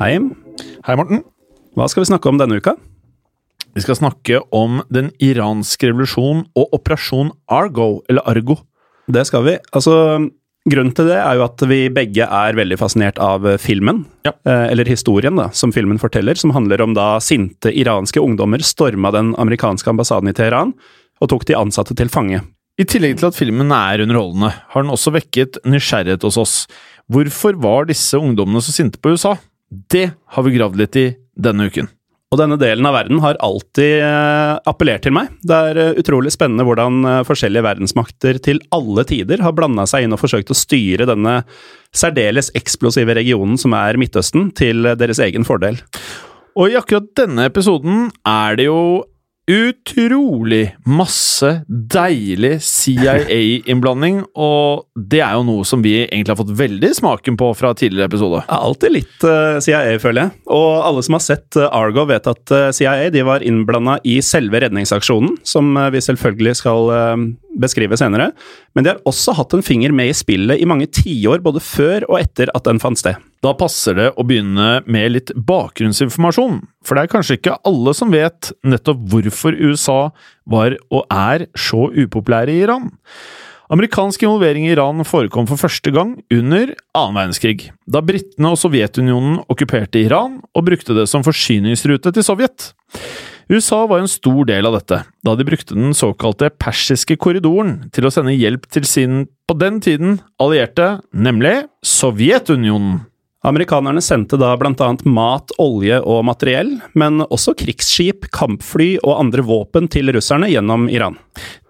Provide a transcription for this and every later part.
Hei, Hei, Morten. hva skal vi snakke om denne uka? Vi skal snakke om den iranske revolusjon og operasjon Argo, eller Argo. Det skal vi. Altså, grunnen til det er jo at vi begge er veldig fascinert av filmen. Ja. Eh, Eller historien, da, som filmen forteller, som handler om da sinte iranske ungdommer storma den amerikanske ambassaden i Teheran og tok de ansatte til fange. I tillegg til at filmen er underholdende, har den også vekket nysgjerrighet hos oss. Hvorfor var disse ungdommene så sinte på USA? Det har vi gravd litt i denne uken. Og denne delen av verden har alltid eh, appellert til meg. Det er eh, utrolig spennende hvordan eh, forskjellige verdensmakter til alle tider har blanda seg inn og forsøkt å styre denne særdeles eksplosive regionen som er Midtøsten, til deres egen fordel. Og i akkurat denne episoden er det jo utrolig masse deilig CIA-innblanding, og det er jo noe som vi egentlig har fått veldig smaken på fra tidligere episode. Ja, alltid litt uh, CIA, føler jeg. Og alle som har sett eh, Argo, vet at uh, CIA de var innblanda i selve redningsaksjonen, som eh, vi selvfølgelig skal eh, beskrive senere. Men de har også hatt en finger med i spillet i mange tiår, både før og etter at den fant sted. Da passer det å begynne med litt bakgrunnsinformasjon, for det er kanskje ikke alle som vet nettopp hvorfor USA var og er så upopulære i Iran. Amerikansk involvering i Iran forekom for første gang under annen verdenskrig, da britene og Sovjetunionen okkuperte Iran og brukte det som forsyningsrute til Sovjet. USA var en stor del av dette, da de brukte den såkalte persiske korridoren til å sende hjelp til sin, på den tiden, allierte, nemlig Sovjetunionen. Amerikanerne sendte da blant annet mat, olje og materiell, men også krigsskip, kampfly og andre våpen til russerne gjennom Iran.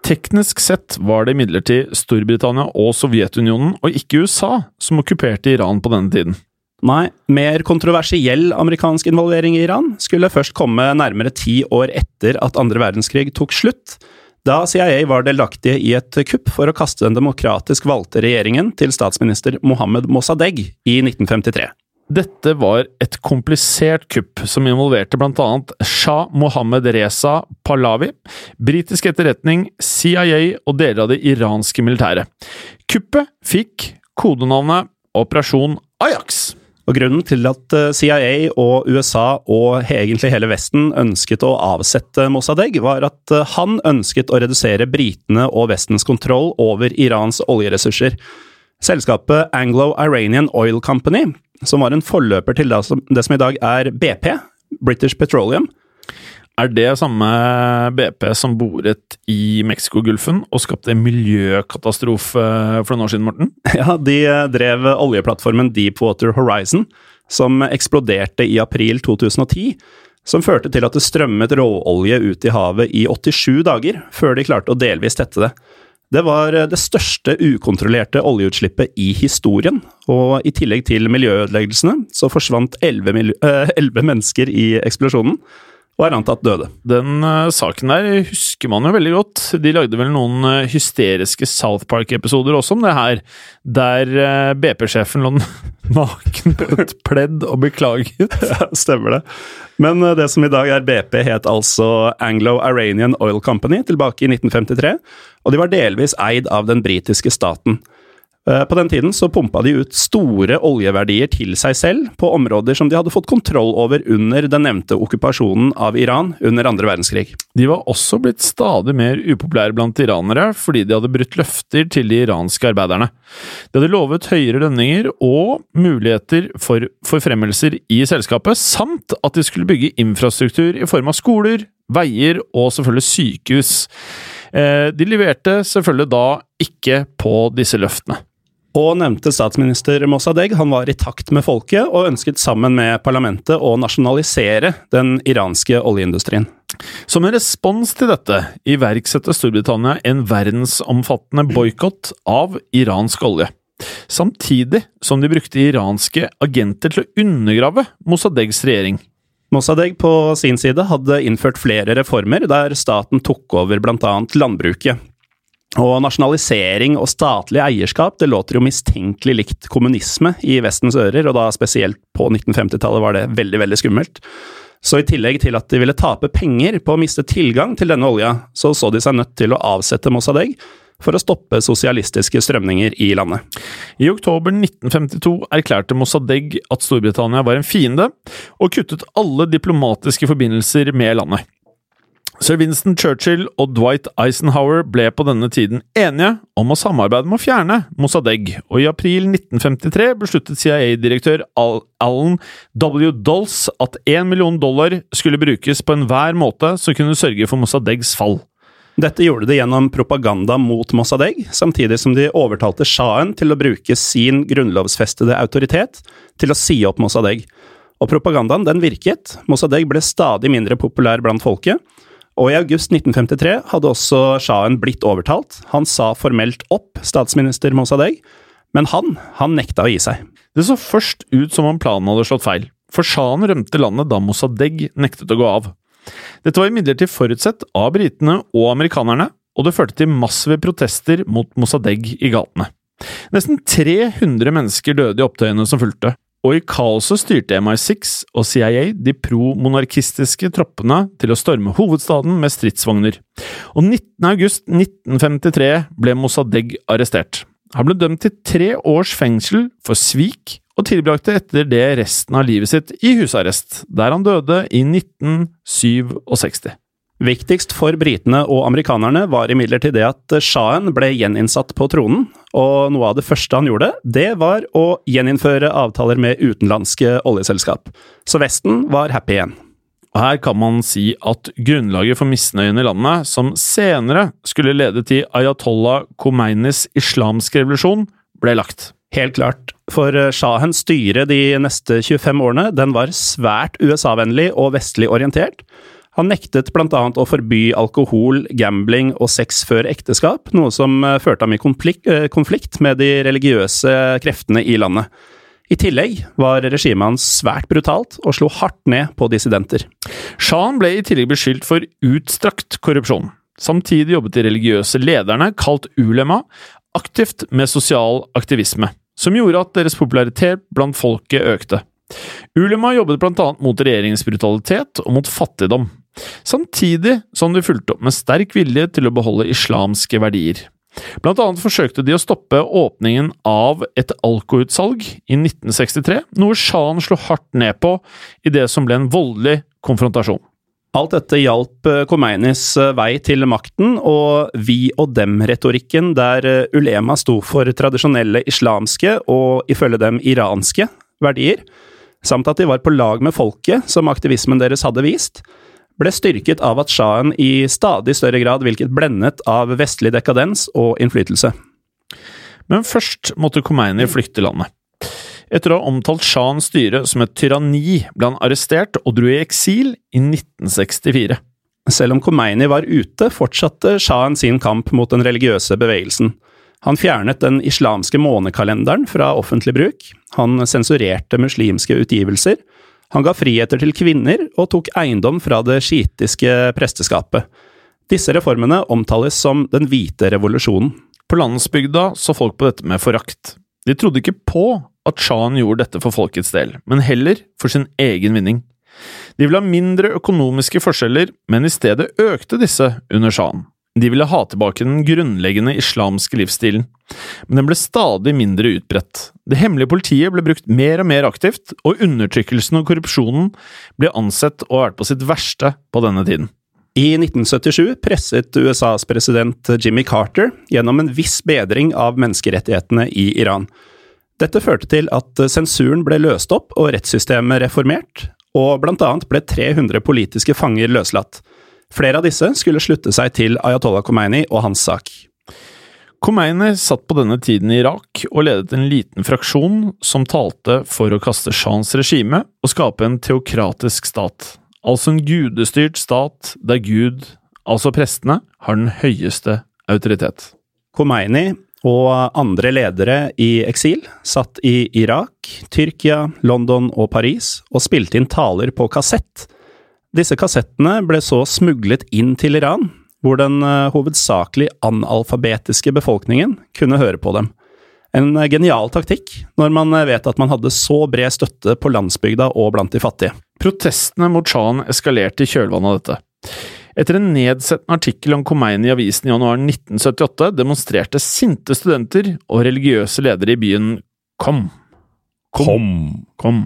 Teknisk sett var det imidlertid Storbritannia og Sovjetunionen, og ikke USA, som okkuperte Iran på denne tiden. Nei, mer kontroversiell amerikansk involvering i Iran skulle først komme nærmere ti år etter at andre verdenskrig tok slutt, da CIA var delaktige i et kupp for å kaste den demokratisk valgte regjeringen til statsminister Mohammed Mossadegh i 1953. Dette var et komplisert kupp som involverte annet Shah Mohammed Reza Pahlavi, britisk etterretning, CIA og deler av det iranske militæret. Kuppet fikk kodenavnet Operasjon Ajax. Og Grunnen til at eh, CIA og USA og egentlig hele Vesten ønsket å avsette Mossadegh, var at eh, han ønsket å redusere britene og Vestens kontroll over Irans oljeressurser. Selskapet Anglo-Iranian Oil Company, som var en forløper til det som, det som i dag er BP, British Petroleum, Er det samme BP som boret i Mexicogolfen og skapte en miljøkatastrofe for noen år siden, Morten? Ja, de eh, drev oljeplattformen Deepwater Horizon, som eksploderte i april 2010. Som førte til at det strømmet råolje ut i havet i 87 dager, før de klarte å delvis tette det. Det var eh, det største ukontrollerte oljeutslippet i historien, og i tillegg til miljøødeleggelsene så forsvant elleve mennesker i eksplosjonen. Og er antatt døde. Den uh, saken der husker man jo veldig godt. De lagde vel noen uh, hysteriske South Park-episoder også om det her, der uh, BP-sjefen lå naken på et pledd og beklaget. ja, stemmer det. Men det som i dag er BP, het altså Anglo-Iranian Oil Company tilbake i 1953, og de var delvis eid av den britiske staten. Eh, på den tiden så pumpa de ut store oljeverdier til seg selv på områder som de hadde fått kontroll over under den nevnte okkupasjonen av Iran under andre verdenskrig. De var også blitt stadig mer upopulære blant iranere fordi de hadde brutt løfter til de iranske arbeiderne. De hadde lovet høyere lønninger og muligheter for forfremmelser i selskapet, samt at de skulle bygge infrastruktur i form av skoler, veier og selvfølgelig sykehus. Eh, de leverte selvfølgelig da ikke på disse løftene. Og nevnte statsminister Mossadegh han var i takt med folket og ønsket sammen med parlamentet å nasjonalisere den iranske oljeindustrien. Som en respons til dette iverksetter Storbritannia en verdensomfattende boikott av iransk olje. Samtidig som de brukte iranske agenter til å undergrave Mossadeghs regjering. Mossadegh på sin side hadde innført flere reformer der staten tok over bl.a. landbruket, og nasjonalisering og statlig eierskap det låter jo mistenkelig likt kommunisme i Vestens ører, og da spesielt på 1950-tallet var det veldig, veldig skummelt. Så i tillegg til at de ville tape penger på å miste tilgang til denne olja, så så de seg nødt til å avsette Mossadegh for å stoppe sosialistiske strømninger i landet. I oktober 1952 erklærte Mossadegh at Storbritannia var en fiende, og kuttet alle diplomatiske forbindelser med landet. Sir Winston Churchill og Dwight Eisenhower ble på denne tiden enige om å samarbeide med å fjerne Mossadegh, og i april 1953 besluttet CIA-direktør Alan W. Dolls at én million dollar skulle brukes på enhver måte som kunne sørge for Mossadeghs fall. Dette gjorde de gjennom propaganda mot Mossadegh, samtidig som de overtalte sjahen til å bruke sin grunnlovsfestede autoritet til å si opp Mossadegh. Og propagandaen den virket, Mossadegh ble stadig mindre populær blant folket, og i august 1953 hadde også sjahen blitt overtalt. Han sa formelt opp statsminister Mossadegh, men han, han nekta å gi seg. Det så først ut som om planen hadde slått feil, for sjahen rømte landet da Mossadegh nektet å gå av. Dette var imidlertid forutsett av britene og amerikanerne, og det førte til massive protester mot Mossadegh i gatene. Nesten 300 mennesker døde i opptøyene som fulgte, og i kaoset styrte MI6 og CIA de pro-monarkistiske troppene til å storme hovedstaden med stridsvogner. Og 19. august 1953 ble Mossadegh arrestert. Han ble dømt til tre års fengsel for svik, og tilbrakte etter det resten av livet sitt i husarrest, der han døde i 1967. Viktigst for britene og amerikanerne var imidlertid det at sjahen ble gjeninnsatt på tronen, og noe av det første han gjorde, det var å gjeninnføre avtaler med utenlandske oljeselskap. Så Vesten var happy igjen. Og her kan man si at grunnlaget for misnøyen i landet, som senere skulle lede til Ayatollah Khomeinis islamske revolusjon, ble lagt. Helt klart, for shahens styre de neste 25 årene, den var svært USA-vennlig og vestlig orientert han nektet bl.a. å forby alkohol, gambling og sex før ekteskap, noe som eh, førte ham i eh, konflikt med de religiøse kreftene i landet. I tillegg var regimet hans svært brutalt og slo hardt ned på dissidenter. Shahen ble i tillegg beskyldt for utstrakt korrupsjon. Samtidig jobbet de religiøse lederne, kalt ulema, aktivt med sosial aktivisme, som gjorde at deres popularitet blant folket økte. Ulema jobbet annet mot regjeringens brutalitet og mot fattigdom, samtidig som de fulgte opp med sterk vilje til å beholde islamske verdier. Blant annet forsøkte de å stoppe åpningen av et alkoutsalg i 1963, noe sjahen slo hardt ned på i det som ble en voldelig konfrontasjon. Alt dette hjalp eh, Khomeinis eh, vei til makten, og vi og dem-retorikken, der eh, ulema sto for tradisjonelle islamske og ifølge dem iranske verdier, samt at de var på lag med folket, som aktivismen deres hadde vist, ble styrket av at sjahen i stadig større grad hvilket blendet av vestlig dekadens og innflytelse. Men først måtte Khomeini flykte landet. Etter å ha omtalt shahens styre som et tyranni, ble han arrestert og dro i eksil i 1964. Selv om Khomeini var ute, fortsatte sjahen sin kamp mot den religiøse bevegelsen. Han fjernet den islamske månekalenderen fra offentlig bruk, han sensurerte muslimske utgivelser, Han ga friheter til kvinner og tok eiendom fra det skitiske presteskapet. Disse reformene omtales som den hvite revolusjonen. På landsbygda så folk på dette med forakt. De trodde ikke på at sjahen gjorde dette for folkets del, men heller for sin egen vinning. De ville ha mindre økonomiske forskjeller, men i stedet økte disse under sjahen. De ville ha tilbake den grunnleggende islamske livsstilen, men den ble stadig mindre utbredt. Det hemmelige politiet ble brukt mer og mer aktivt, og undertrykkelsen og korrupsjonen ble ansett å ha vært på sitt verste på denne tiden. I 1977 presset USAs president Jimmy Carter gjennom en viss bedring av menneskerettighetene i Iran. Dette førte til at sensuren ble løst opp og rettssystemet reformert, og blant annet ble 300 politiske fanger løslatt. Flere av disse skulle slutte seg til Ayatollah Khomeini og hans sak. Khomeini satt på denne tiden i Irak og ledet en liten fraksjon som talte for å kaste Shahs regime og skape en teokratisk stat altså en gudestyrt stat der Gud, altså prestene, har den høyeste autoritet. Khomeini og andre ledere i eksil satt i Irak, Tyrkia, London og Paris og spilte inn taler på kassett. Disse kassettene ble så smuglet inn til Iran, hvor den eh, hovedsakelig analfabetiske befolkningen kunne høre på dem. En genial taktikk, når man vet at man hadde så bred støtte på landsbygda og blant de fattige. Protestene mot sjahen eskalerte i kjølvannet av dette. Etter en nedsettende artikkel om Khomeini i avisen i januar 1978 demonstrerte sinte studenter og religiøse ledere i byen Kom. Kom. Kom.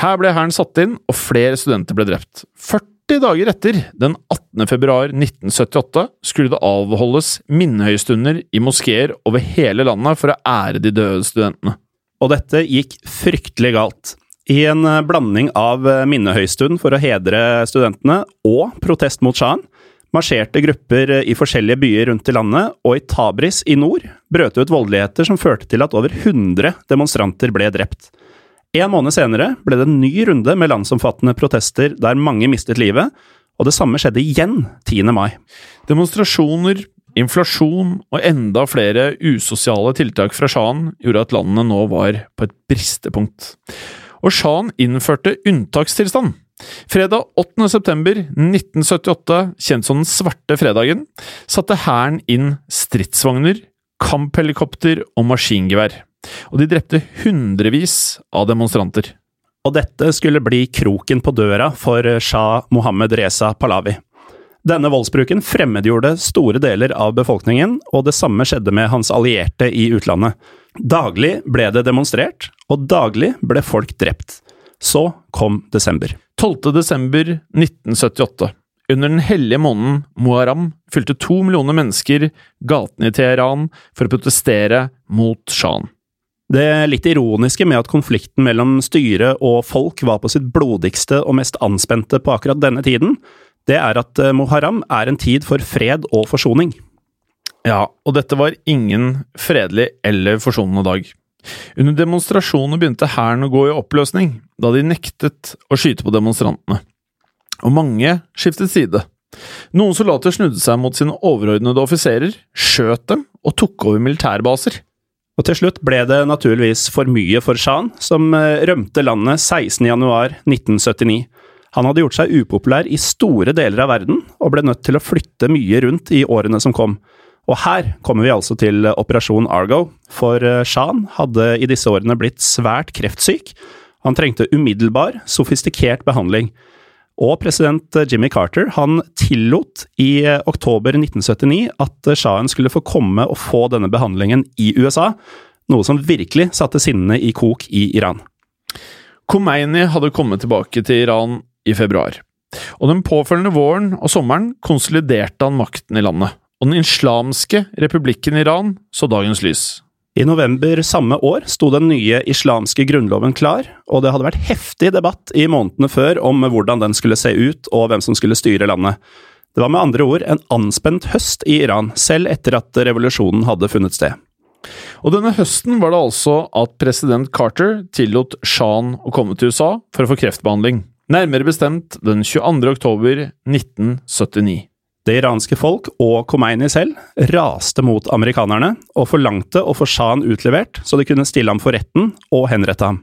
Her ble hæren satt inn, og flere studenter ble drept. 40 dager etter, den 18. februar 1978, skulle det avholdes minnehøystunder i moskeer over hele landet for å ære de døde studentene. Og dette gikk fryktelig galt. I en blanding av eh, minnehøystund for å hedre studentene og protest mot sjahen, marsjerte grupper eh, i forskjellige byer rundt i landet, og i Tabris i nord brøt det ut voldeligheter som førte til at over 100 demonstranter ble drept. En måned senere ble det en ny runde med landsomfattende protester der mange mistet livet, og det samme skjedde igjen 10. mai. Demonstrasjoner, inflasjon og enda flere usosiale tiltak fra sjahen gjorde at landet nå var på et bristepunkt og sjahen innførte unntakstilstand. Fredag 8. september 1978, kjent som den svarte fredagen, satte hæren inn stridsvogner, kamphelikopter og maskingevær, og de drepte hundrevis av demonstranter. Og dette skulle bli kroken på døra for shah Mohammed Reza Pahlavi. Denne voldsbruken fremmedgjorde store deler av befolkningen, og det samme skjedde med hans allierte i utlandet. Daglig ble det demonstrert, og daglig ble folk drept. Så kom desember. 12. desember 1978. Under den hellige måneden Muharram fylte to millioner mennesker gatene i Teheran for å protestere mot sjahen. Det litt ironiske med at konflikten mellom styre og folk var på sitt blodigste og mest anspente på akkurat denne tiden, det er at eh, Muharram er en tid for fred og forsoning. Ja, og dette var ingen fredelig eller forsonende dag. Under demonstrasjonene begynte hæren å gå i oppløsning, da de nektet å skyte på demonstrantene. Og mange skiftet side. Noen soldater snudde seg mot sine overordnede offiserer, skjøt dem og tok over militærbaser. Og til slutt ble det naturligvis for mye for Shan, som eh, rømte landet 16.1.1979. Han hadde gjort seg upopulær i store deler av verden, og ble nødt til å flytte mye rundt i årene som kom. Og her kommer vi altså til Operasjon Argo, for eh, Shan hadde i disse årene blitt svært kreftsyk. Han trengte umiddelbar, sofistikert behandling. Og president Jimmy Carter han tillot i eh, oktober 1979 at shahen skulle få komme og få denne behandlingen i USA, noe som virkelig satte sinnene i kok i Iran. Khomeini hadde kommet tilbake til Iran i februar, og den påfølgende våren og sommeren konsoliderte han makten i landet og den islamske republikken Iran så dagens lys. I november samme år sto den nye islamske grunnloven klar, og det hadde vært heftig debatt i månedene før om hvordan den skulle se ut og hvem som skulle styre landet. Det var med andre ord en anspent høst i Iran, selv etter at revolusjonen hadde funnet sted. Og denne høsten var det altså at president Carter tillot Shan å komme til USA for å få kreftbehandling, nærmere bestemt den 22. oktober 1979. Det iranske folk og Khomeini selv raste mot amerikanerne og forlangte å få sjahen utlevert så de kunne stille ham for retten og henrette ham.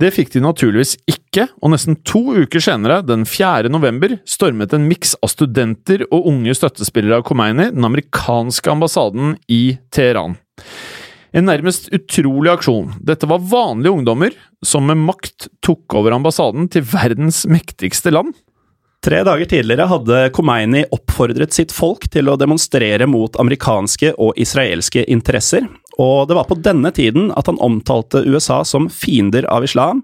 Det fikk de naturligvis ikke, og nesten to uker senere, den 4. november, stormet en miks av studenter og unge støttespillere av Khomeini den amerikanske ambassaden i Teheran. En nærmest utrolig aksjon. Dette var vanlige ungdommer som med makt tok over ambassaden til verdens mektigste land. Tre dager tidligere hadde Khomeini oppfordret sitt folk til å demonstrere mot amerikanske og israelske interesser, og det var på denne tiden at han omtalte USA som fiender av islam,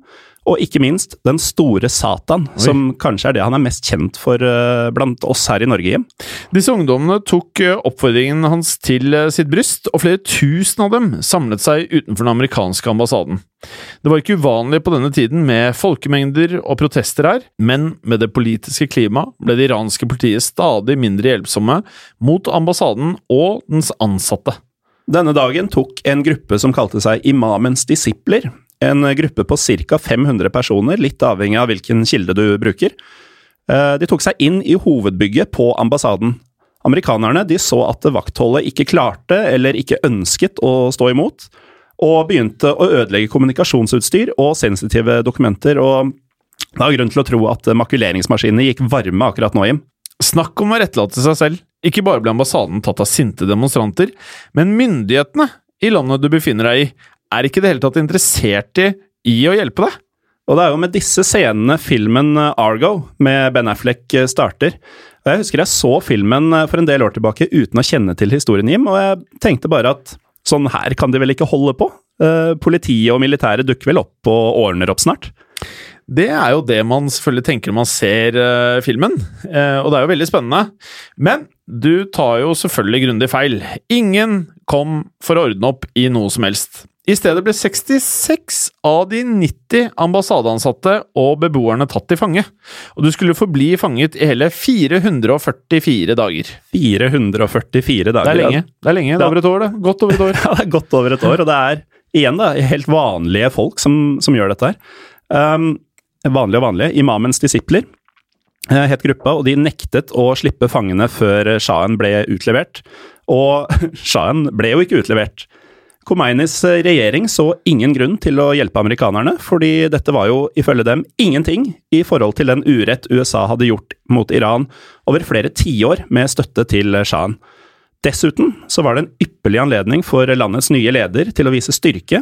og ikke minst Den store Satan, Oi. som kanskje er det han er mest kjent for uh, blant oss her i Norge. Disse ungdommene tok uh, oppfordringen hans til uh, sitt bryst, og flere tusen av dem samlet seg utenfor den amerikanske ambassaden. Det var ikke uvanlig på denne tiden med folkemengder og protester her, men med det politiske klimaet ble det iranske politiet stadig mindre hjelpsomme mot ambassaden og dens ansatte. Denne dagen tok en gruppe som kalte seg Imamens disipler, en gruppe på ca. 500 personer, litt avhengig av hvilken kilde du bruker. Eh, de tok seg inn i hovedbygget på ambassaden. Amerikanerne de så at vaktholdet ikke klarte eller ikke ønsket å stå imot, og begynte å ødelegge kommunikasjonsutstyr og sensitive dokumenter. og Det er grunn til å tro at makuleringsmaskinene gikk varme akkurat nå, Jim. Snakk om å rettlate seg selv. Ikke bare ble ambassaden tatt av sinte demonstranter, men myndighetene i landet du befinner deg i, er ikke i det hele tatt interessert i, i å hjelpe deg. Og det er jo med disse scenene filmen eh, Argo med Ben Affleck eh, starter. Og Jeg husker jeg så filmen eh, for en del år tilbake uten å kjenne til historien, Jim, og jeg tenkte bare at sånn her kan de vel ikke holde på? Politiet og militæret dukker vel opp og ordner opp snart? Det er jo det man selvfølgelig tenker når man ser uh, filmen, uh, og det er jo veldig spennende. Men du tar jo selvfølgelig grundig feil. Ingen kom for å ordne opp i noe som helst. I stedet ble 66 av de 90 ambassadeansatte og beboerne tatt til fange, og du skulle forbli fanget i hele 444 dager. 444 dager? Det er lenge. Det er lenge. Det er over et år, det. Godt over et år. ja, det er godt over et år, og det er igjen da, helt vanlige folk som, som gjør dette her. Um, vanlige og vanlige. Imamens disipler eh, het gruppa, og de nektet å slippe fangene før sjahen ble utlevert. Og sjahen ble jo ikke utlevert. Khomeinis regjering så ingen grunn til å hjelpe amerikanerne, fordi dette var jo ifølge dem ingenting i forhold til den urett USA hadde gjort mot Iran over flere tiår med støtte til sjahen. Dessuten så var det en ypperlig anledning for landets nye leder til å vise styrke,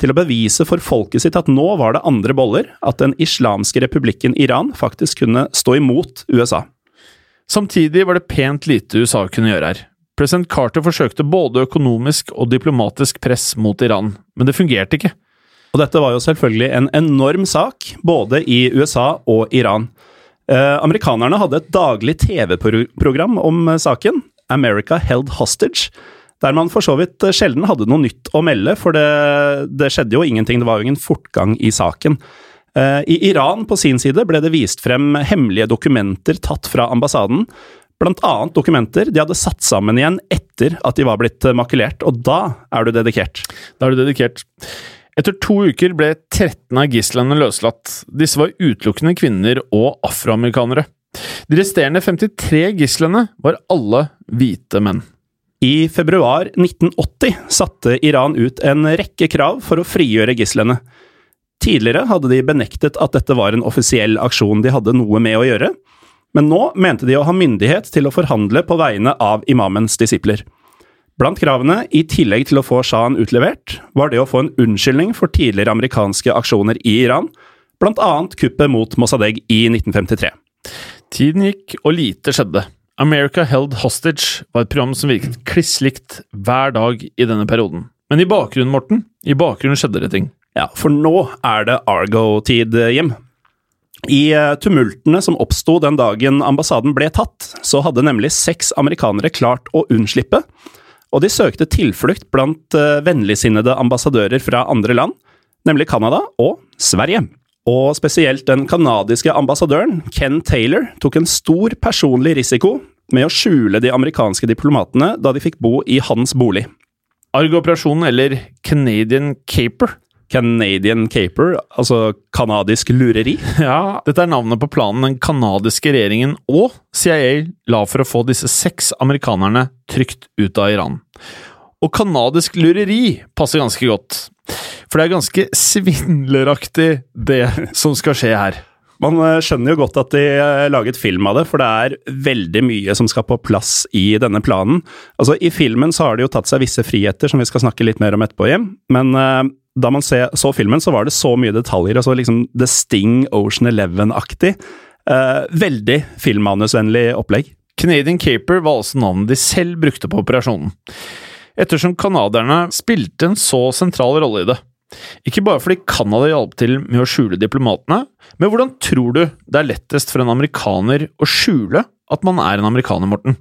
til å bevise for folket sitt at nå var det andre boller, at den islamske republikken Iran faktisk kunne stå imot USA. Samtidig var det pent lite USA kunne gjøre her. President Carter forsøkte både økonomisk og diplomatisk press mot Iran, men det fungerte ikke. Og dette var jo selvfølgelig en enorm sak, både i USA og Iran. Eh, amerikanerne hadde et daglig TV-program om eh, saken, America Held Hostage, der man for så vidt eh, sjelden hadde noe nytt å melde, for det, det skjedde jo ingenting, det var jo ingen fortgang i saken. Eh, I Iran på sin side ble det vist frem hemmelige dokumenter tatt fra ambassaden, Annet dokumenter de hadde satt sammen igjen etter at de var blitt eh, makulert, og da er du dedikert. Da er du dedikert. Etter to uker ble 13 av gislene løslatt. Disse var utelukkende kvinner og afroamerikanere. De resterende 53 gislene var alle hvite menn. I februar 1980 satte Iran ut en rekke krav for å frigjøre gislene. Tidligere hadde de benektet at dette var en offisiell aksjon de hadde noe med å gjøre, men nå mente de å ha myndighet til å forhandle på vegne av imamens disipler. Blant kravene, i tillegg til å få sjahen utlevert, var det å få en unnskyldning for tidligere amerikanske aksjoner i Iran, blant annet kuppet mot Mossadegh i 1953. Tiden gikk, og lite skjedde. America Held Hostage var et program som virket kliss likt hver dag i denne perioden. Men i bakgrunnen, Morten, i bakgrunnen skjedde det ting. Ja, for nå er det Argo-tid, Jim. I eh, tumultene som oppsto den dagen ambassaden ble tatt, så hadde nemlig seks amerikanere klart å unnslippe, og de søkte tilflukt blant uh, vennligsinnede ambassadører fra andre land, nemlig Canada og Sverige. Og spesielt den canadiske ambassadøren, Ken Taylor, tok en stor personlig risiko med å skjule de amerikanske diplomatene da de fikk bo i hans bolig. Argo-operasjonen, eller Canadian Caper, Canadian Caper, altså canadisk lureri. Ja, dette er navnet på planen den canadiske regjeringen og CIA la for å få disse seks amerikanerne trygt ut av Iran. Og canadisk lureri passer ganske godt. For det er ganske svindleraktig, det som skal skje her. Man eh, skjønner jo godt at de eh, laget film av det, for det er veldig mye som skal på plass i denne planen. Altså, I filmen så har de jo tatt seg visse friheter, som vi skal snakke litt mer om etterpå, Jim. Men uh, da man se, så filmen, så var det så mye detaljer, og så liksom The Sting Ocean Eleven-aktig. Uh, veldig filmmanusvennlig opplegg. Canadian Caper var altså navnet de selv brukte på operasjonen. Ettersom canadierne spilte en så sentral rolle i det. Ikke bare fordi Canada hjalp til med å skjule diplomatene, men hvordan tror du det er lettest for en amerikaner å skjule at man er en amerikaner, Morten?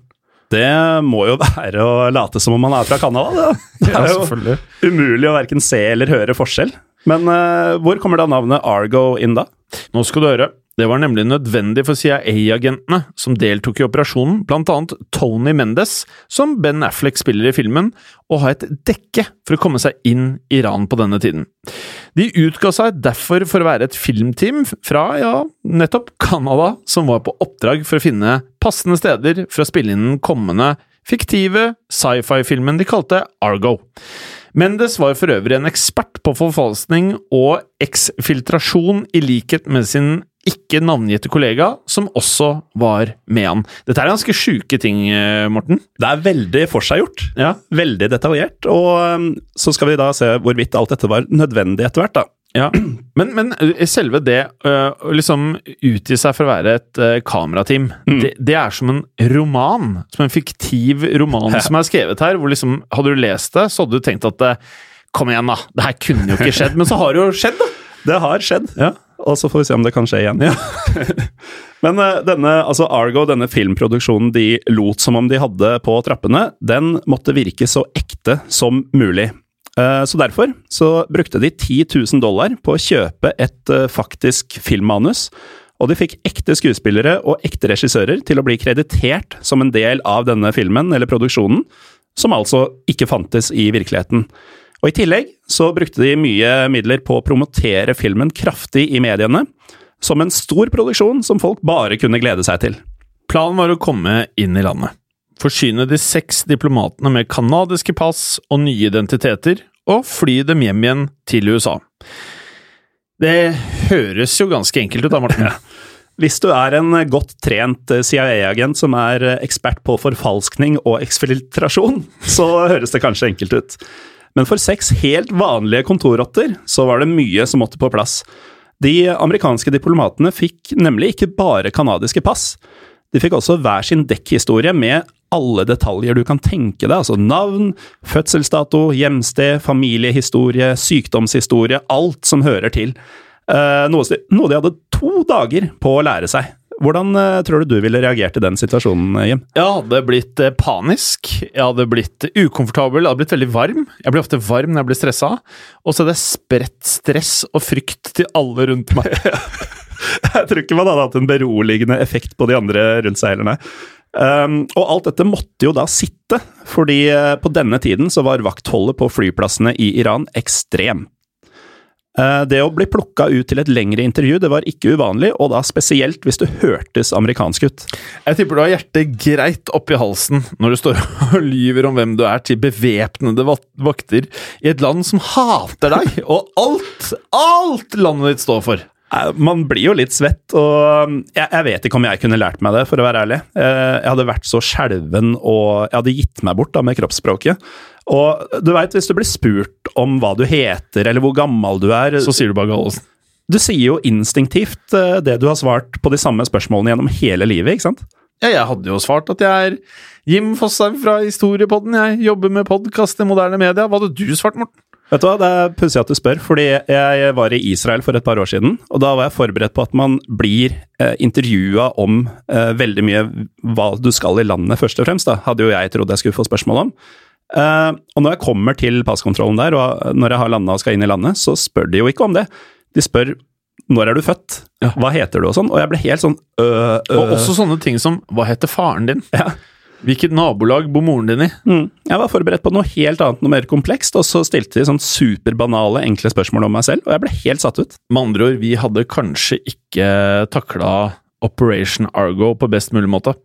Det må jo være å late som om man er fra Canada. Det, det er jo umulig å verken se eller høre forskjell. Men uh, hvor kommer da navnet Argo inn da? Nå skal du høre. Det var nemlig nødvendig for CIA-agentene som deltok i operasjonen, blant annet Tony Mendes, som Ben Affleck spiller i filmen, å ha et dekke for å komme seg inn i Iran på denne tiden. De utga seg derfor for å være et filmteam fra, ja, nettopp Canada, som var på oppdrag for å finne passende steder for å spille inn den kommende fiktive sci-fi-filmen de kalte Argo. Mendes var for øvrig en ekspert på forfalskning og eksfiltrasjon, i likhet med sin ikke navngitte kollega, som også var med han. Dette er ganske sjuke ting, eh, Morten. Det er veldig forseggjort. Ja. Veldig detaljert. Og um, så skal vi da se hvorvidt alt dette var nødvendig etter hvert, da. Ja, men, men eh, selve det å uh, liksom utgi seg for å være et kamerateam, mm. det, det, er som en roman. Som en fiktiv roman ja. som er skrevet her. hvor liksom, Hadde du lest det, så hadde du tenkt at Kom igjen, da! Det her kunne jo ikke skjedd. Men så har det jo skjedd, da! Det har skjedd. Ja og så får vi se om det kan skje igjen. Ja. Men uh, denne, altså Argo, denne filmproduksjonen de lot som om de hadde på trappene, den måtte virke så ekte som mulig. Uh, så derfor så brukte de 10 000 dollar på å kjøpe et uh, faktisk filmmanus. Og de fikk ekte skuespillere og ekte regissører til å bli kreditert som en del av denne filmen eller produksjonen, som altså ikke fantes i virkeligheten. Og I tillegg så brukte de mye midler på å promotere filmen kraftig i mediene, som en stor produksjon som folk bare kunne glede seg til. Planen var å komme inn i landet, forsyne de seks diplomatene med canadiske pass og nye identiteter, og fly dem hjem igjen til USA. Det høres jo ganske enkelt ut da, Morten. Hvis du er en godt trent CIA-agent som er ekspert på forfalskning og eksfiltrasjon, så høres det kanskje enkelt ut. Men for seks helt vanlige kontorrotter så var det mye som måtte på plass. De amerikanske diplomatene fikk nemlig ikke bare canadiske pass. De fikk også hver sin dekkhistorie med alle detaljer du kan tenke deg, altså navn, fødselsdato, hjemsted, familiehistorie, sykdomshistorie, alt som hører til. Eh, noe, de hadde to dager på å lære seg. Hvordan uh, tror du du ville reagert i den situasjonen, eh, Jim? Jeg hadde blitt uh, panisk, jeg hadde blitt ukomfortabel, jeg hadde blitt veldig varm. Jeg blir ofte varm når jeg blir stressa, og så hadde jeg spredt stress og frykt til alle rundt meg. jeg tror ikke man hadde hatt en beroligende effekt på de andre rundt seg heller. Um, og alt dette måtte jo da sitte, fordi på denne tiden så var vaktholdet på flyplassene i Iran ekstremt. Eh, det å bli plukka ut til et lengre intervju det var ikke uvanlig, og da spesielt hvis du hørtes amerikansk ut. Jeg tipper du har hjertet greit oppi halsen når du står og lyver om hvem du er til bevæpnede vakter i et land som hater deg, og alt, alt landet ditt står for. Eh, man blir jo litt svett, og um, jeg, jeg, vet ikke om jeg kunne lært meg det, for å være ærlig. Eh, jeg hadde vært så skjelven og jeg hadde gitt meg bort da med kroppsspråket. Og du veit, hvis du blir spurt om hva du heter eller hvor gammel du er Så sier du bare Gallosen. Du sier jo instinktivt eh, det du har svart på de samme spørsmålene gjennom hele livet, ikke sant? Ja, jeg hadde jo svart at jeg er Jim Fosheim fra Historiepodden. Jeg jobber med podkast i moderne media. Hva hadde du svart, Morten? Vet du hva, Det er pussig at du spør, fordi jeg var i Israel for et par år siden. og Da var jeg forberedt på at man blir eh, intervjua om eh, veldig mye hva du skal i landet, først og fremst. da, Hadde jo jeg trodd jeg skulle få spørsmål om. Uh, og når jeg kommer til passkontrollen der, og når jeg har landa og skal inn i landet, så spør de jo ikke om det. De spør når er du født, ja. hva heter du og sånn, og jeg ble helt sånn øh, øh. Og også sånne ting som hva heter faren din? Ja. Hvilket nabolag bor moren din i? Mm. Jeg var forberedt på noe helt annet, noe mer komplekst, og så stilte de sånn superbanale, enkle spørsmål om meg selv, og jeg ble helt satt ut. Med andre ord, vi hadde kanskje ikke takla Operation Argo på best mulig måte.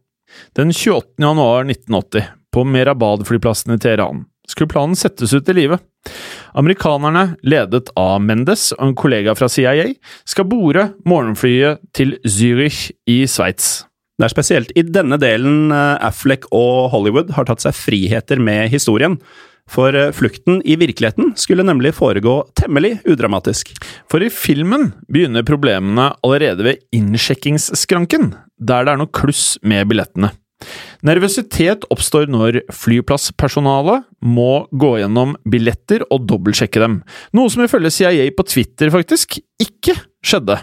Den 28. januar 1980 på Merabad-flyplassen i Teheran skulle planen settes ut i live. Amerikanerne, ledet av Mendes og en kollega fra CIA, skal bore morgenflyet til Zürich i Sveits. Det er spesielt i denne delen eh, Affleck og Hollywood har tatt seg friheter med historien. For eh, flukten i virkeligheten skulle nemlig foregå temmelig udramatisk. For i filmen begynner problemene allerede ved innsjekkingsskranken, der det er noe kluss med billettene. Nervøsitet oppstår når flyplasspersonalet må gå gjennom billetter og dobbeltsjekke dem, noe som ifølge CIA på Twitter faktisk ikke skjedde.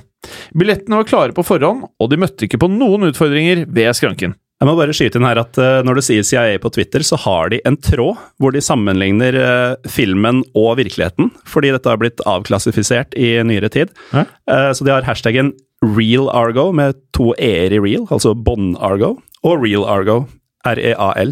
Billettene var klare på forhånd, og de møtte ikke på noen utfordringer ved skranken. Jeg må bare skyte inn her at uh, Når du sier CIA på Twitter, så har de en tråd hvor de sammenligner uh, filmen og virkeligheten, fordi dette har blitt avklassifisert i nyere tid. Hæ? så de har hashtaggen Real Argo med to e-er i real, altså Bon Argo og Real Argo, R-E-A-L,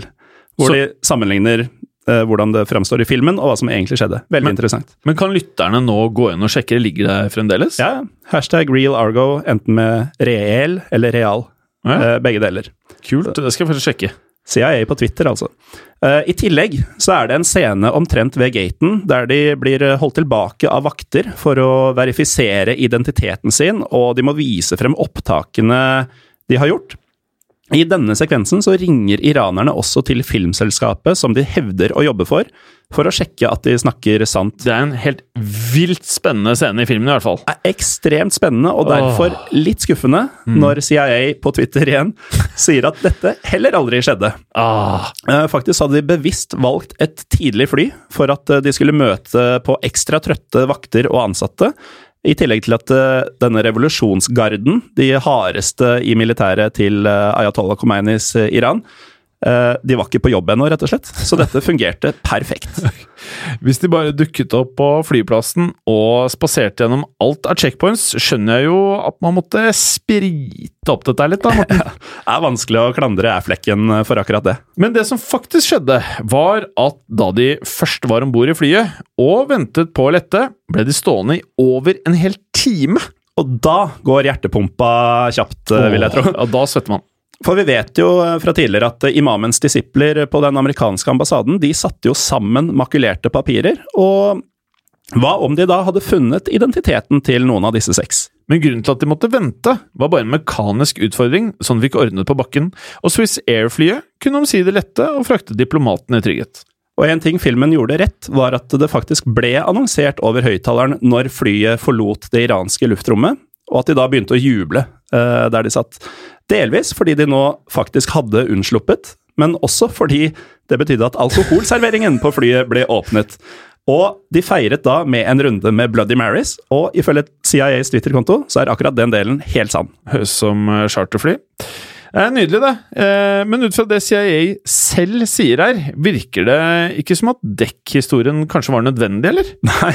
hvor så, de sammenligner eh, hvordan det fremstår i filmen, og hva som egentlig skjedde. Veldig men, interessant. Men kan lytterne nå gå inn og sjekke? Ligger det fremdeles? Ja. Hashtag Real Argo, enten med reell eller real. Ja. Eh, begge deler. Kult, det skal jeg faktisk sjekke. CIA på Twitter, altså. Uh, I tillegg så er det en scene omtrent ved gaten der de blir holdt tilbake av vakter for å verifisere identiteten sin, og de må vise frem opptakene de har gjort. I denne sekvensen så ringer iranerne også til filmselskapet som de hevder å jobbe for, for å sjekke at de snakker sant. Det er en helt vilt spennende scene i filmen, i hvert fall. Det er ekstremt spennende, og derfor litt skuffende mm. når CIA på Twitter igjen sier at dette heller aldri skjedde. Ah. Eh, faktisk hadde de bevisst valgt et tidlig fly for at eh, de skulle møte på ekstra trøtte vakter og ansatte i tillegg til at uh, denne revolusjonsgarden, de hardeste i militæret til uh, Ayatollah Khomeinis uh, Iran, de var ikke på jobb ennå, rett og slett. Så dette fungerte perfekt. Hvis de bare dukket opp på flyplassen og spaserte gjennom alt av checkpoints, skjønner jeg jo at man måtte sprite opp dette litt, da, Morten. det er vanskelig å klandre æflekken for akkurat det. Men det som faktisk skjedde, var at da de først var om bord i flyet og ventet på å lette, ble de stående i over en hel time. Og da går hjertepumpa kjapt, vil jeg tro. Ja, da svetter man. For vi vet jo fra tidligere at imamens disipler på den amerikanske ambassaden de satte jo sammen makulerte papirer, og hva om de da hadde funnet identiteten til noen av disse seks? Men grunnen til at de måtte vente, var bare en mekanisk utfordring som de fikk ordnet på bakken, og Swiss Air-flyet kunne omsider lette og frakte diplomatene i trygghet. Og en ting filmen gjorde rett, var at det faktisk ble annonsert over høyttaleren når flyet forlot det iranske luftrommet, og at de da begynte å juble uh, der de satt. Delvis fordi de nå faktisk hadde unnsluppet, men også fordi det betydde at alkoholserveringen på flyet ble åpnet. Og de feiret da med en runde med Bloody Marys, og ifølge CIAs Twitter-konto så er akkurat den delen helt sann. Høres som eh, charterfly. Nydelig, det. Eh, men ut fra det CIA selv sier her, virker det ikke som at dekkhistorien kanskje var nødvendig, eller? Nei,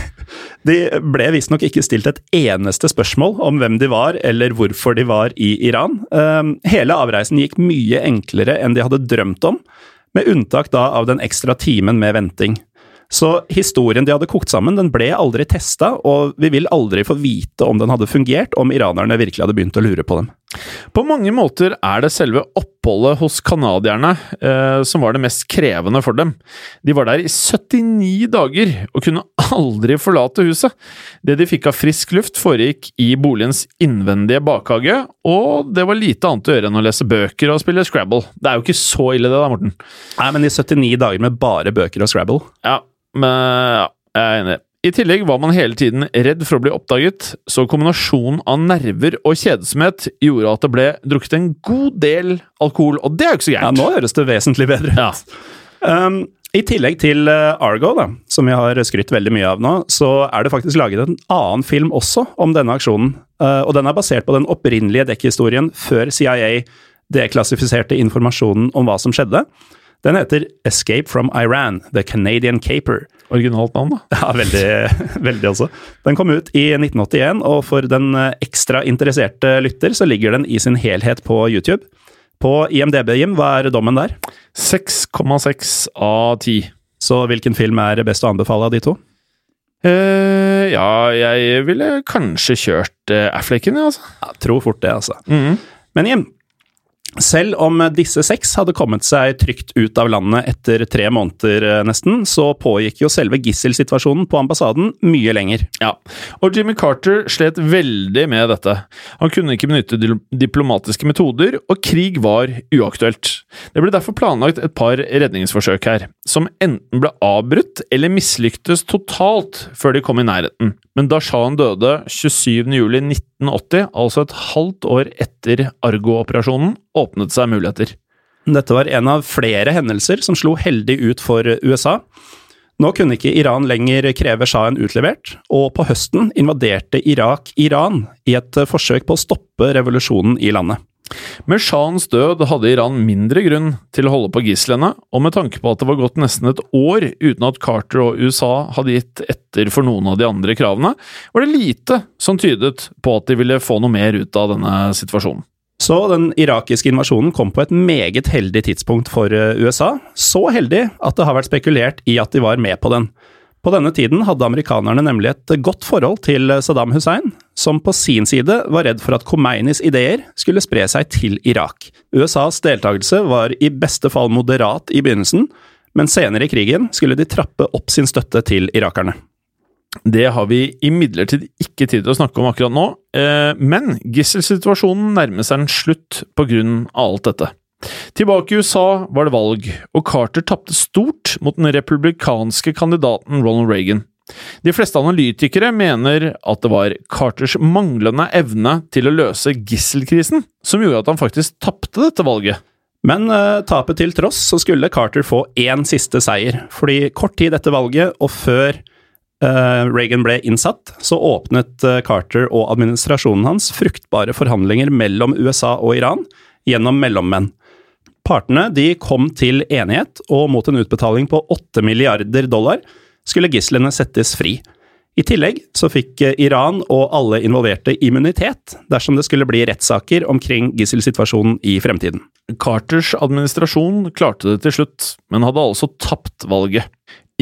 de ble visstnok ikke stilt et eneste spørsmål om hvem de var, eller hvorfor de var i Iran. Eh, hele avreisen gikk mye enklere enn de hadde drømt om, med unntak da av den ekstra timen med venting. Så historien de hadde kokt sammen, den ble aldri testa, og vi vil aldri få vite om den hadde fungert, om iranerne virkelig hadde begynt å lure på dem. På mange måter er det selve oppholdet hos canadierne eh, som var det mest krevende for dem. De var der i 79 dager og kunne aldri forlate huset. Det de fikk av frisk luft, foregikk i boligens innvendige bakhage, og det var lite annet å gjøre enn å lese bøker og spille Scrabble. Det er jo ikke så ille, det da, Morten? Nei, men i 79 dager med bare bøker og Scrabble Ja, men ja, jeg er enig. I tillegg var man hele tiden redd for å bli oppdaget, så kombinasjonen av nerver og kjedsomhet gjorde at det ble drukket en god del alkohol, og det er jo ikke så gærent. Ja, nå høres det vesentlig bedre ut. Ja. Um, I tillegg til uh, Argo, da, som vi har skrytt veldig mye av nå, så er det faktisk laget en annen film også om denne aksjonen. Uh, og den er basert på den opprinnelige dekkhistorien før CIA deklassifiserte informasjonen om hva som skjedde. Den heter Escape from Iran, The Canadian Caper. Originalt navn, da. Ja, veldig, veldig også. Den kom ut i 1981, og for den eh, ekstra interesserte lytter så ligger den i sin helhet på YouTube. På IMDb, Jim, hva er dommen der? 6,6 av 10. Så hvilken film er best å anbefale av de to? Uh, ja, jeg ville kanskje kjørt uh, Afflecken, altså. Ja, tror fort det, altså. Mm. Men Jim, Selv om disse seks hadde kommet seg trygt ut av landet etter tre måneder eh, nesten, så pågikk jo selve gisselsituasjonen på ambassaden mye lenger. Ja, og Jimmy Carter slet veldig med dette. Han kunne ikke benytte diplomatiske metoder, og krig var uaktuelt. Det ble derfor planlagt et par redningsforsøk her, som enten ble avbrutt eller mislyktes totalt før de kom i nærheten. Men da sjahen døde 27.07.1980, altså et halvt år etter Argo-operasjonen, åpnet seg muligheter. Dette var en av flere hendelser som slo heldig ut for USA. Nå kunne ikke Iran lenger kreve sjahen utlevert, og på høsten invaderte Irak Iran i et forsøk på å stoppe revolusjonen i landet. Med shahens død hadde Iran mindre grunn til å holde på gislene, og med tanke på at det var gått nesten et år uten at Carter og USA hadde gitt etter for noen av de andre kravene, var det lite som tydet på at de ville få noe mer ut av denne situasjonen. Så den irakiske invasjonen kom på et meget heldig tidspunkt for eh, USA. Så heldig at det har vært spekulert i at de var med på den. På denne tiden hadde amerikanerne nemlig et godt forhold til Saddam Hussein, som på sin side var redd for at Khomeinis ideer skulle spre seg til Irak. USAs deltakelse var i beste fall moderat i begynnelsen, men senere i krigen skulle de trappe opp sin støtte til irakerne. Det har vi imidlertid ikke tid til å snakke om akkurat nå, eh, men gisselsituasjonen nærmer seg en slutt på grunn av alt dette. Tilbake i USA var det valg, og Carter tapte stort mot den republikanske kandidaten Ronald Reagan. De fleste analytikere mener at det var Carters manglende evne til å løse gisselkrisen som gjorde at han faktisk tapte dette valget. Men uh, tapet til tross så skulle Carter få én siste seier, fordi kort tid etter valget og før Reagan ble innsatt, så åpnet uh, Carter og administrasjonen hans fruktbare forhandlinger mellom USA og Iran gjennom mellommenn. Partene de kom til enighet, og mot en utbetaling på 8 milliarder dollar skulle gislene settes fri. I tillegg så fikk Iran og alle involverte immunitet dersom det skulle bli rettssaker omkring gisselsituasjonen i fremtiden. Carters administrasjon klarte det til slutt, men hadde altså tapt valget.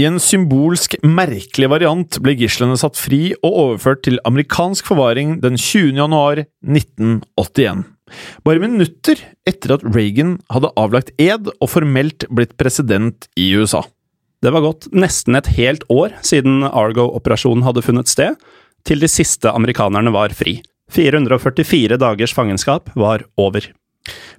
I en symbolsk merkelig variant ble gislene satt fri og overført til amerikansk forvaring den 20. januar 1981. Bare minutter etter at Reagan hadde avlagt ed og formelt blitt president i USA. Det var gått nesten et helt år siden Argo-operasjonen hadde funnet sted, til de siste amerikanerne var fri. 444 dagers fangenskap var over.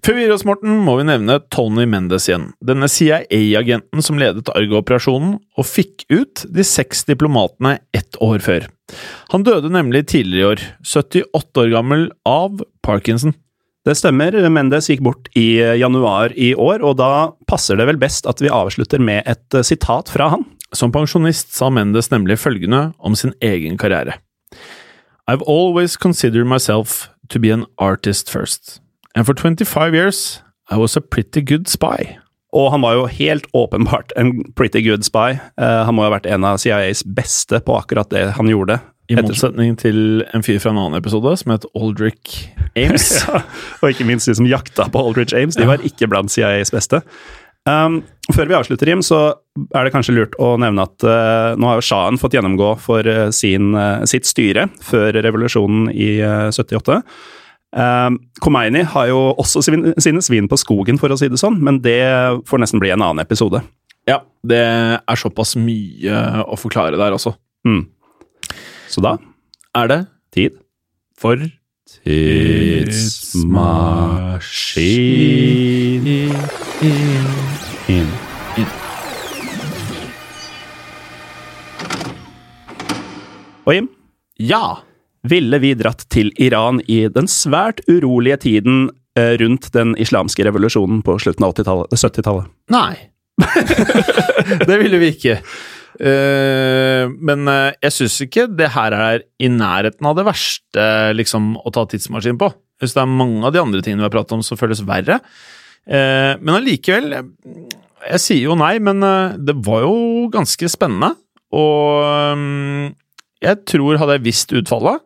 Før vi gir oss, Morten, må vi nevne Tony Mendes igjen. Denne CIA-agenten som ledet Argo-operasjonen, og fikk ut de seks diplomatene ett år før. Han døde nemlig tidligere i år, 78 år gammel, av parkinson. Det stemmer, Mendes gikk bort i januar i år, og da passer det vel best at vi avslutter med et eh, sitat fra han. Som pensjonist sa Mendes nemlig følgende om sin egen karriere. I've always considered myself to be an artist first, and for 25 years I was a pretty good spy. Og han var jo helt åpenbart en pretty good spy. Uh, han må jo ha vært en av CIAs beste på akkurat det han gjorde. I motsetning til en fyr fra en annen episode som het Aldrich Ames. ja, og ikke minst de som jakta på Aldrich Ames. De var ikke blant CIAs beste. Um, før vi avslutter, Jim, så er det kanskje lurt å nevne at uh, nå har jo Shahen fått gjennomgå for uh, sin, sitt styre før revolusjonen i 78. Um, Khomeini har jo også sine, sine svin på skogen, for å si det sånn, men det får nesten bli en annen episode. Ja, det er såpass mye å forklare der også. Mm. Så da er det tid for Tidsmaskin. Inn. Og Jim? Ja! Ville vi dratt til Iran i den svært urolige tiden eh, rundt den islamske revolusjonen på slutten av 70-tallet? Nei. det ville vi ikke. Uh, men uh, jeg syns ikke det her er i nærheten av det verste liksom, å ta tidsmaskin på. Syns det er mange av de andre tingene vi har pratet om som føles verre. Men allikevel Jeg sier jo nei, men det var jo ganske spennende. Og um, jeg tror, hadde jeg visst utfallet,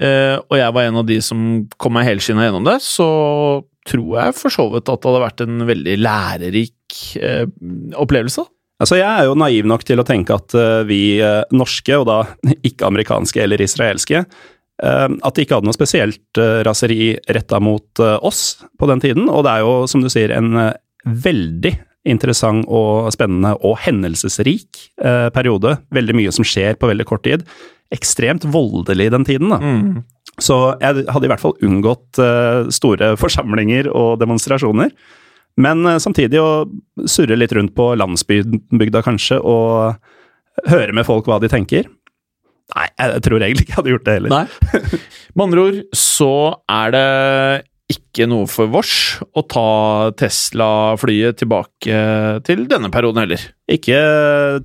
og jeg var en av de som kom meg helskinna gjennom det, så tror jeg for så vidt at det hadde vært en veldig lærerik opplevelse. Altså, Jeg er jo naiv nok til å tenke at uh, vi uh, norske, og da ikke amerikanske eller israelske, at de ikke hadde noe spesielt raseri retta mot oss på den tiden. Og det er jo, som du sier, en veldig interessant og spennende og hendelsesrik eh, periode. Veldig mye som skjer på veldig kort tid. Ekstremt voldelig den tiden, da. Så jeg hadde i hvert fall unngått eh, store forsamlinger og demonstrasjoner. Men eh, samtidig å surre litt rundt på landsbygda kanskje, og høre med folk hva de tenker. Nei, jeg tror egentlig ikke jeg hadde gjort det heller. Nei. Med andre ord så er det ikke noe for vårs å ta Tesla-flyet tilbake til denne perioden heller. Ikke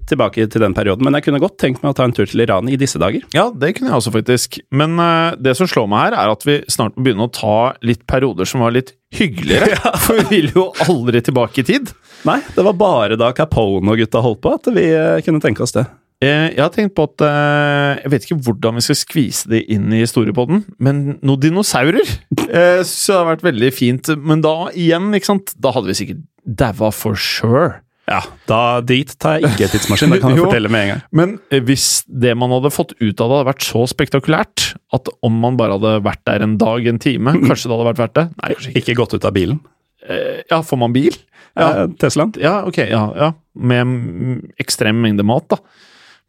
tilbake til den perioden, men jeg kunne godt tenkt meg å ta en tur til Iran i disse dager. Ja, det kunne jeg også faktisk. Men uh, det som slår meg her, er at vi snart må begynne å ta litt perioder som var litt hyggeligere. For vi vil jo aldri tilbake i tid. Nei, det var bare da Capone og gutta holdt på at vi uh, kunne tenke oss det. Eh, Jeg har tenkt på at eh, Jeg vet ikke hvordan vi skal skvise det inn i historiepodden, men noen dinosaurer syns synes jeg hadde vært veldig fint. Men da igjen, ikke sant, da hadde vi sikkert daua for sure. Ja, da dit tar jeg ikke tidsmaskin, det kan jeg Jo. fortelle med en gang. Men eh, hvis det man hadde fått ut av det, hadde vært så spektakulært at om man bare hadde vært der en dag, en time, kanskje det hadde vært verdt det? Nei, ikke. Ikke gått ut av bilen. Eh, Ja, får man bil? Ja, Ja. Teslaen. ja ok, ja, ja. Med ekstrem mengde mat, da.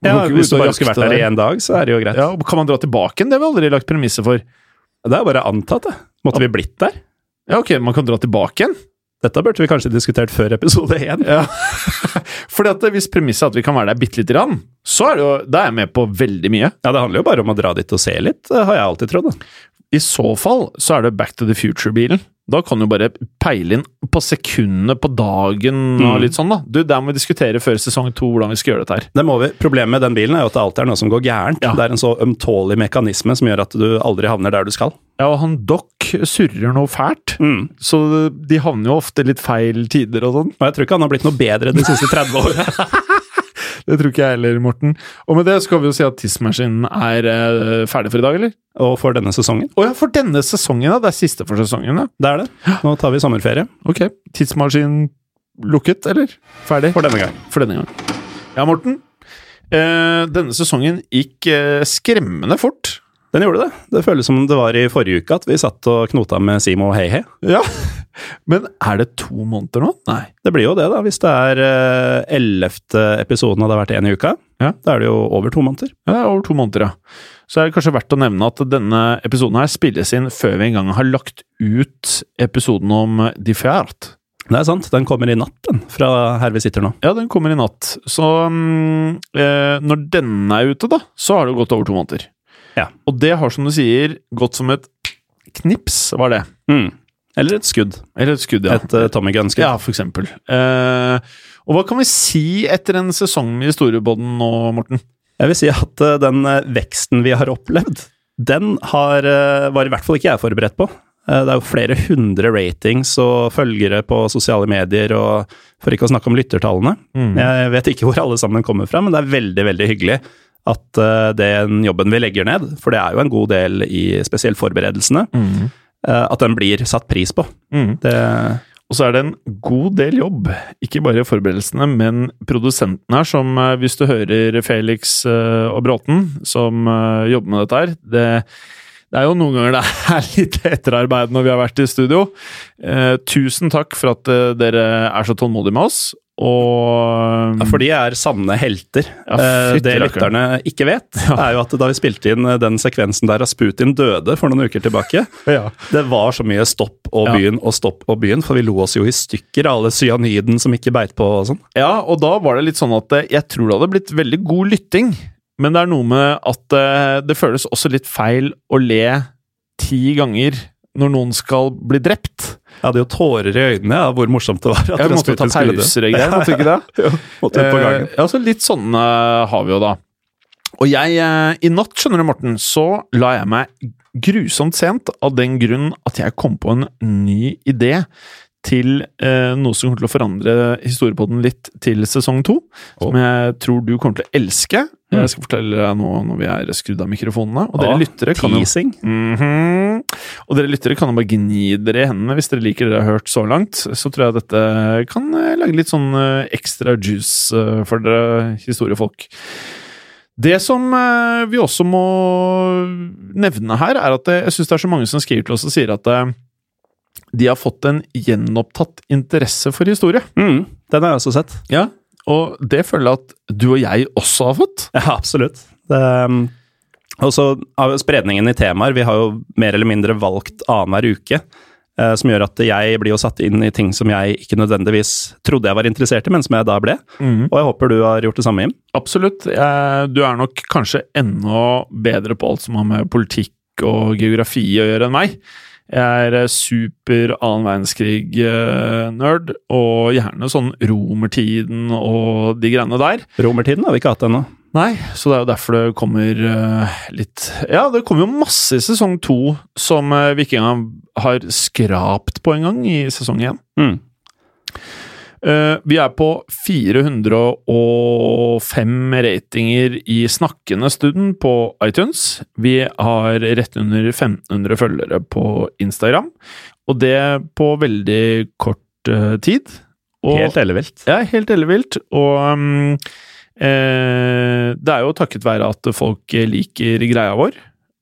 Ja, hvis du bare skulle vært der i en dag, så er det jo greit. Ja, Kan man dra tilbake igjen? Det har vi aldri lagt premisser for. Det er bare antatt, det. Måtte vi blitt der? Ja, ok, man kan dra tilbake igjen. Dette burde vi kanskje diskutert før episode én. Ja. Fordi at Hvis premisset er at vi kan være der bitte lite grann, så er det jo, da er jeg med på veldig mye. Ja, det handler jo bare om å dra dit og se litt, har jeg alltid trodd. I så fall så er det Back to the Future-bilen. Da kan du bare peile inn på sekundene på dagen og Mm. litt sånn, da. Du, Der må vi diskutere før sesong to hvordan vi skal gjøre dette her. Det må vi. Problemet med den bilen er jo at det alltid er noe som går gærent. Ja. Det er en så ømtålig mekanisme som gjør at du aldri havner der du skal. Ja, og han Doc surrer noe fælt, Mm. så de havner jo ofte litt feil tider og sånn. Og jeg tror ikke han har blitt noe bedre de siste 30 åra. Det tror ikke jeg heller, Morten. Og med det skal vi jo si at Tidsmaskinen er eh, ferdig for i dag, eller? Og for denne sesongen. Å ja, for denne sesongen, ja. Det er siste for sesongen, ja. Det er det. Nå tar vi sommerferie Ok. Tidsmaskin lukket, eller? Ferdig? for denne gang. For denne gang. Ja, Morten. Eh, denne sesongen gikk eh, skremmende fort. Den gjorde det. Det føles som det var i forrige uke at vi satt og knota med Simo Hei Hei. Ja. Men er det to måneder nå? Nei. Det blir jo det, da. Hvis det er eh, ellevte episoden hadde vært én i uka, Ja. da er det jo over to måneder. Ja, det er over to måneder, ja. Så er det kanskje verdt å nevne at denne episoden her spilles inn før vi engang har lagt ut episoden om De Fjert. Det er sant. Den kommer i natt, den, fra her vi sitter nå. Ja, den kommer i natt. Så eh, når denne er ute, da, så har det gått over to måneder. Ja. Og det har, som du sier, gått som et knips, var det. Mm. Eller et skudd. Eller et skudd, ja. Et uh, Tommy Gunn-skudd. Ja, for eksempel. Uh, og hva kan vi si etter en sesong i Historiebåten nå, Morten? Jeg vil si at uh, den eh, veksten vi har opplevd, den har, eh, var i hvert fall ikke jeg forberedt på. Eh, det er jo flere hundre ratings og følgere på sosiale medier, og for ikke å snakke om lyttertallene. Jeg vet ikke hvor alle sammen kommer fra, men det er veldig, veldig hyggelig at eh, den jobben vi legger ned, for det er jo en god del i spesielt forberedelsene, eh, at den blir satt pris på. Det, Og så er det en god del jobb, ikke bare forberedelsene, men produsenten her, som eh, hvis du hører Felix og Bråten, som jobber med dette her det, det er jo noen ganger det er litt etterarbeid når vi har vært i studio. Eh, tusen takk for at dere er så tålmodige med oss, og Ja, for de er sanne helter. Ja, Eh, det lytterne ikke vet, er jo at da vi spilte inn eh, den sekvensen der Rasputin døde for noen uker tilbake, Ja. det var så mye stopp og byen og stopp og byen, for vi lo oss jo i stykker av alle cyaniden som ikke beit på og sånn. Ja, og da var det litt sånn at eh, jeg tror det hadde blitt veldig god lytting, men det er noe med at det føles også litt feil å le ti ganger når noen skal bli drept. Jeg hadde jo tårer i øynene av hvor morsomt det var. at Jeg måtte ta pauser og greier, måtte ikke det? Jo, måtte ut på gangen. Eh, ja, så litt sånn eh, har vi jo da. Og jeg, eh, i natt, skjønner du Morten, så la jeg meg grusomt sent av den grunn at jeg kom på en ny idé til eh, noe som kommer til å forandre historiepodden litt til sesong to. Som jeg tror du kommer til å elske. Jeg skal fortelle deg nå når vi er skrudd av mikrofonene. Og dere oh, lyttere kan jo mm -hmm. Og dere lyttere kan jo bare gni dere i hendene hvis dere liker det dere har hørt så langt. Så tror jeg dette kan eh, lage litt sånn eh, ekstra juice eh, for dere historiefolk. Det som vi også må nevne her, er at jeg syns det er så mange som skriver til oss og sier at de har fått en gjenopptatt interesse for historie. Mm, den har jeg også sett. Ja, Og det føler jeg at du og jeg også har fått. Ja, absolutt. Det, så har spredningen i temaer. Vi har jo mer eller mindre valgt annenhver uke. eh, Som gjør at jeg blir jo satt inn i ting som jeg ikke nødvendigvis trodde jeg var interessert i, men som jeg da ble. Og jeg håper du har gjort det samme, Jim. Absolutt. Jeg, du er nok kanskje enda bedre på alt som har med politikk og geografi å gjøre enn meg. Jeg er eh, super annen verdenskrig-nerd, og gjerne sånn romertiden og de greiene der. Romertiden har vi ikke hatt ennå. Nei, så det er jo derfor det kommer eh, litt Ja, det kommer jo masse i sesong to som uh, vi ikke engang har skrapt på engang i sesong én. Mm. Eh, vi er på 405 ratinger i snakkende stund på iTunes. Vi har rett under 1500 følgere på Instagram, og det på veldig kort eh, tid. Og, Helt ellevilt. Ja, helt ellevilt. Og um, eh, det er jo takket være at folk liker greia vår.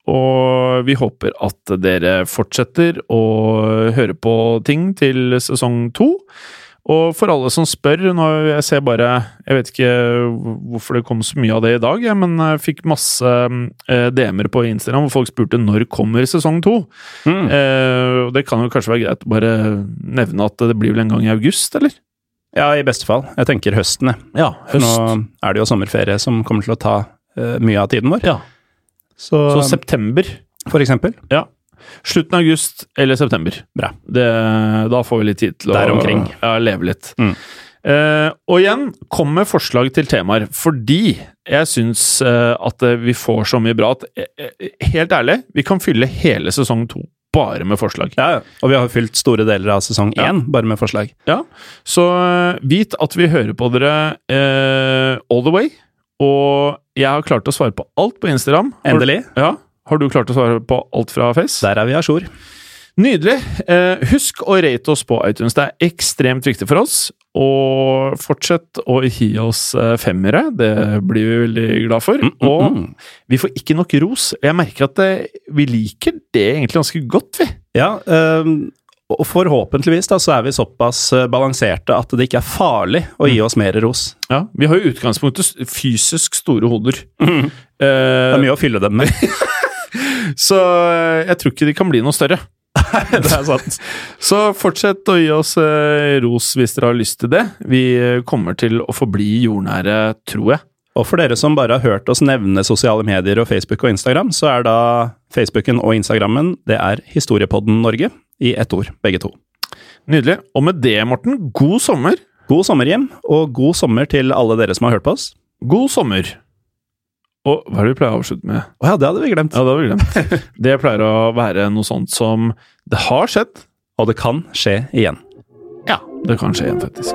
Og vi håper at dere fortsetter å høre på ting til sesong to. Og for alle som spør nå Jeg ser bare Jeg vet ikke hvorfor det kom så mye av det i dag, men jeg fikk masse eh, DM-er på Instagram hvor folk spurte når kommer sesong to. Mm. Eh, og det kan jo kanskje være greit å bare nevne at det blir vel en gang i august, eller? Ja, i beste fall. Jeg tenker høsten, jeg. Ja, høst. Nå er det jo sommerferie som kommer til å ta eh, mye av tiden vår. Ja. Så, Så september. for eksempel. Ja. Slutten av august eller september. Bra. Det, da får vi litt tid til Der å omkring. Ja, leve litt. Mm. Uh, og igjen, kom med forslag til temaer, fordi jeg syns uh, at eh, vi får så mye bra at eh, Helt ærlig, vi kan fylle hele sesong to bare med forslag. Ja, og vi har fylt store deler av sesong Ja. bare med forslag. Ja, Så vit at vi hører på dere all the way. Og jeg har klart å svare på alt på Instagram. Endelig. Ja, Har du klart å svare på alt fra Face? Der er vi a jour. Nydelig. Eh, husk å rate oss på iTunes. Det er ekstremt viktig for oss. Og fortsett å gi oss eh, femmere. Det blir vi veldig glad for. Mm, mm, Og mm. vi får ikke nok ros. Jeg merker at eh, vi liker det egentlig ganske godt, vi. Ja, øhm, og forhåpentligvis da, så er vi såpass balanserte at det ikke er farlig å gi oss mer ros. Ja, Vi har jo utgangspunktet fysisk store hoder. Det Eh, er mye å fylle dem med. så eh, jeg tror ikke de kan bli noe større. det er sant. Så fortsett å gi oss eh, ros hvis dere har lyst til det. Vi eh, kommer til å forbli jordnære, tror jeg. Og for dere som bare har hørt oss nevne sosiale medier og Facebook og Instagram, så er da Facebooken og Instagrammen det er Historiepodden Norge, i ett ord, begge to. Nydelig. Og med det, Morten, god sommer. God sommer, Jim, og god sommer til alle dere som har hørt på oss. God sommer. Og hva er det vi pleier å avslutte med? Å ja, det hadde vi glemt. Ja, det hadde vi glemt. Det pleier å være noe sånt som Det har skjedd. Og det kan skje igjen. Ja, det kan skje igjen, faktisk.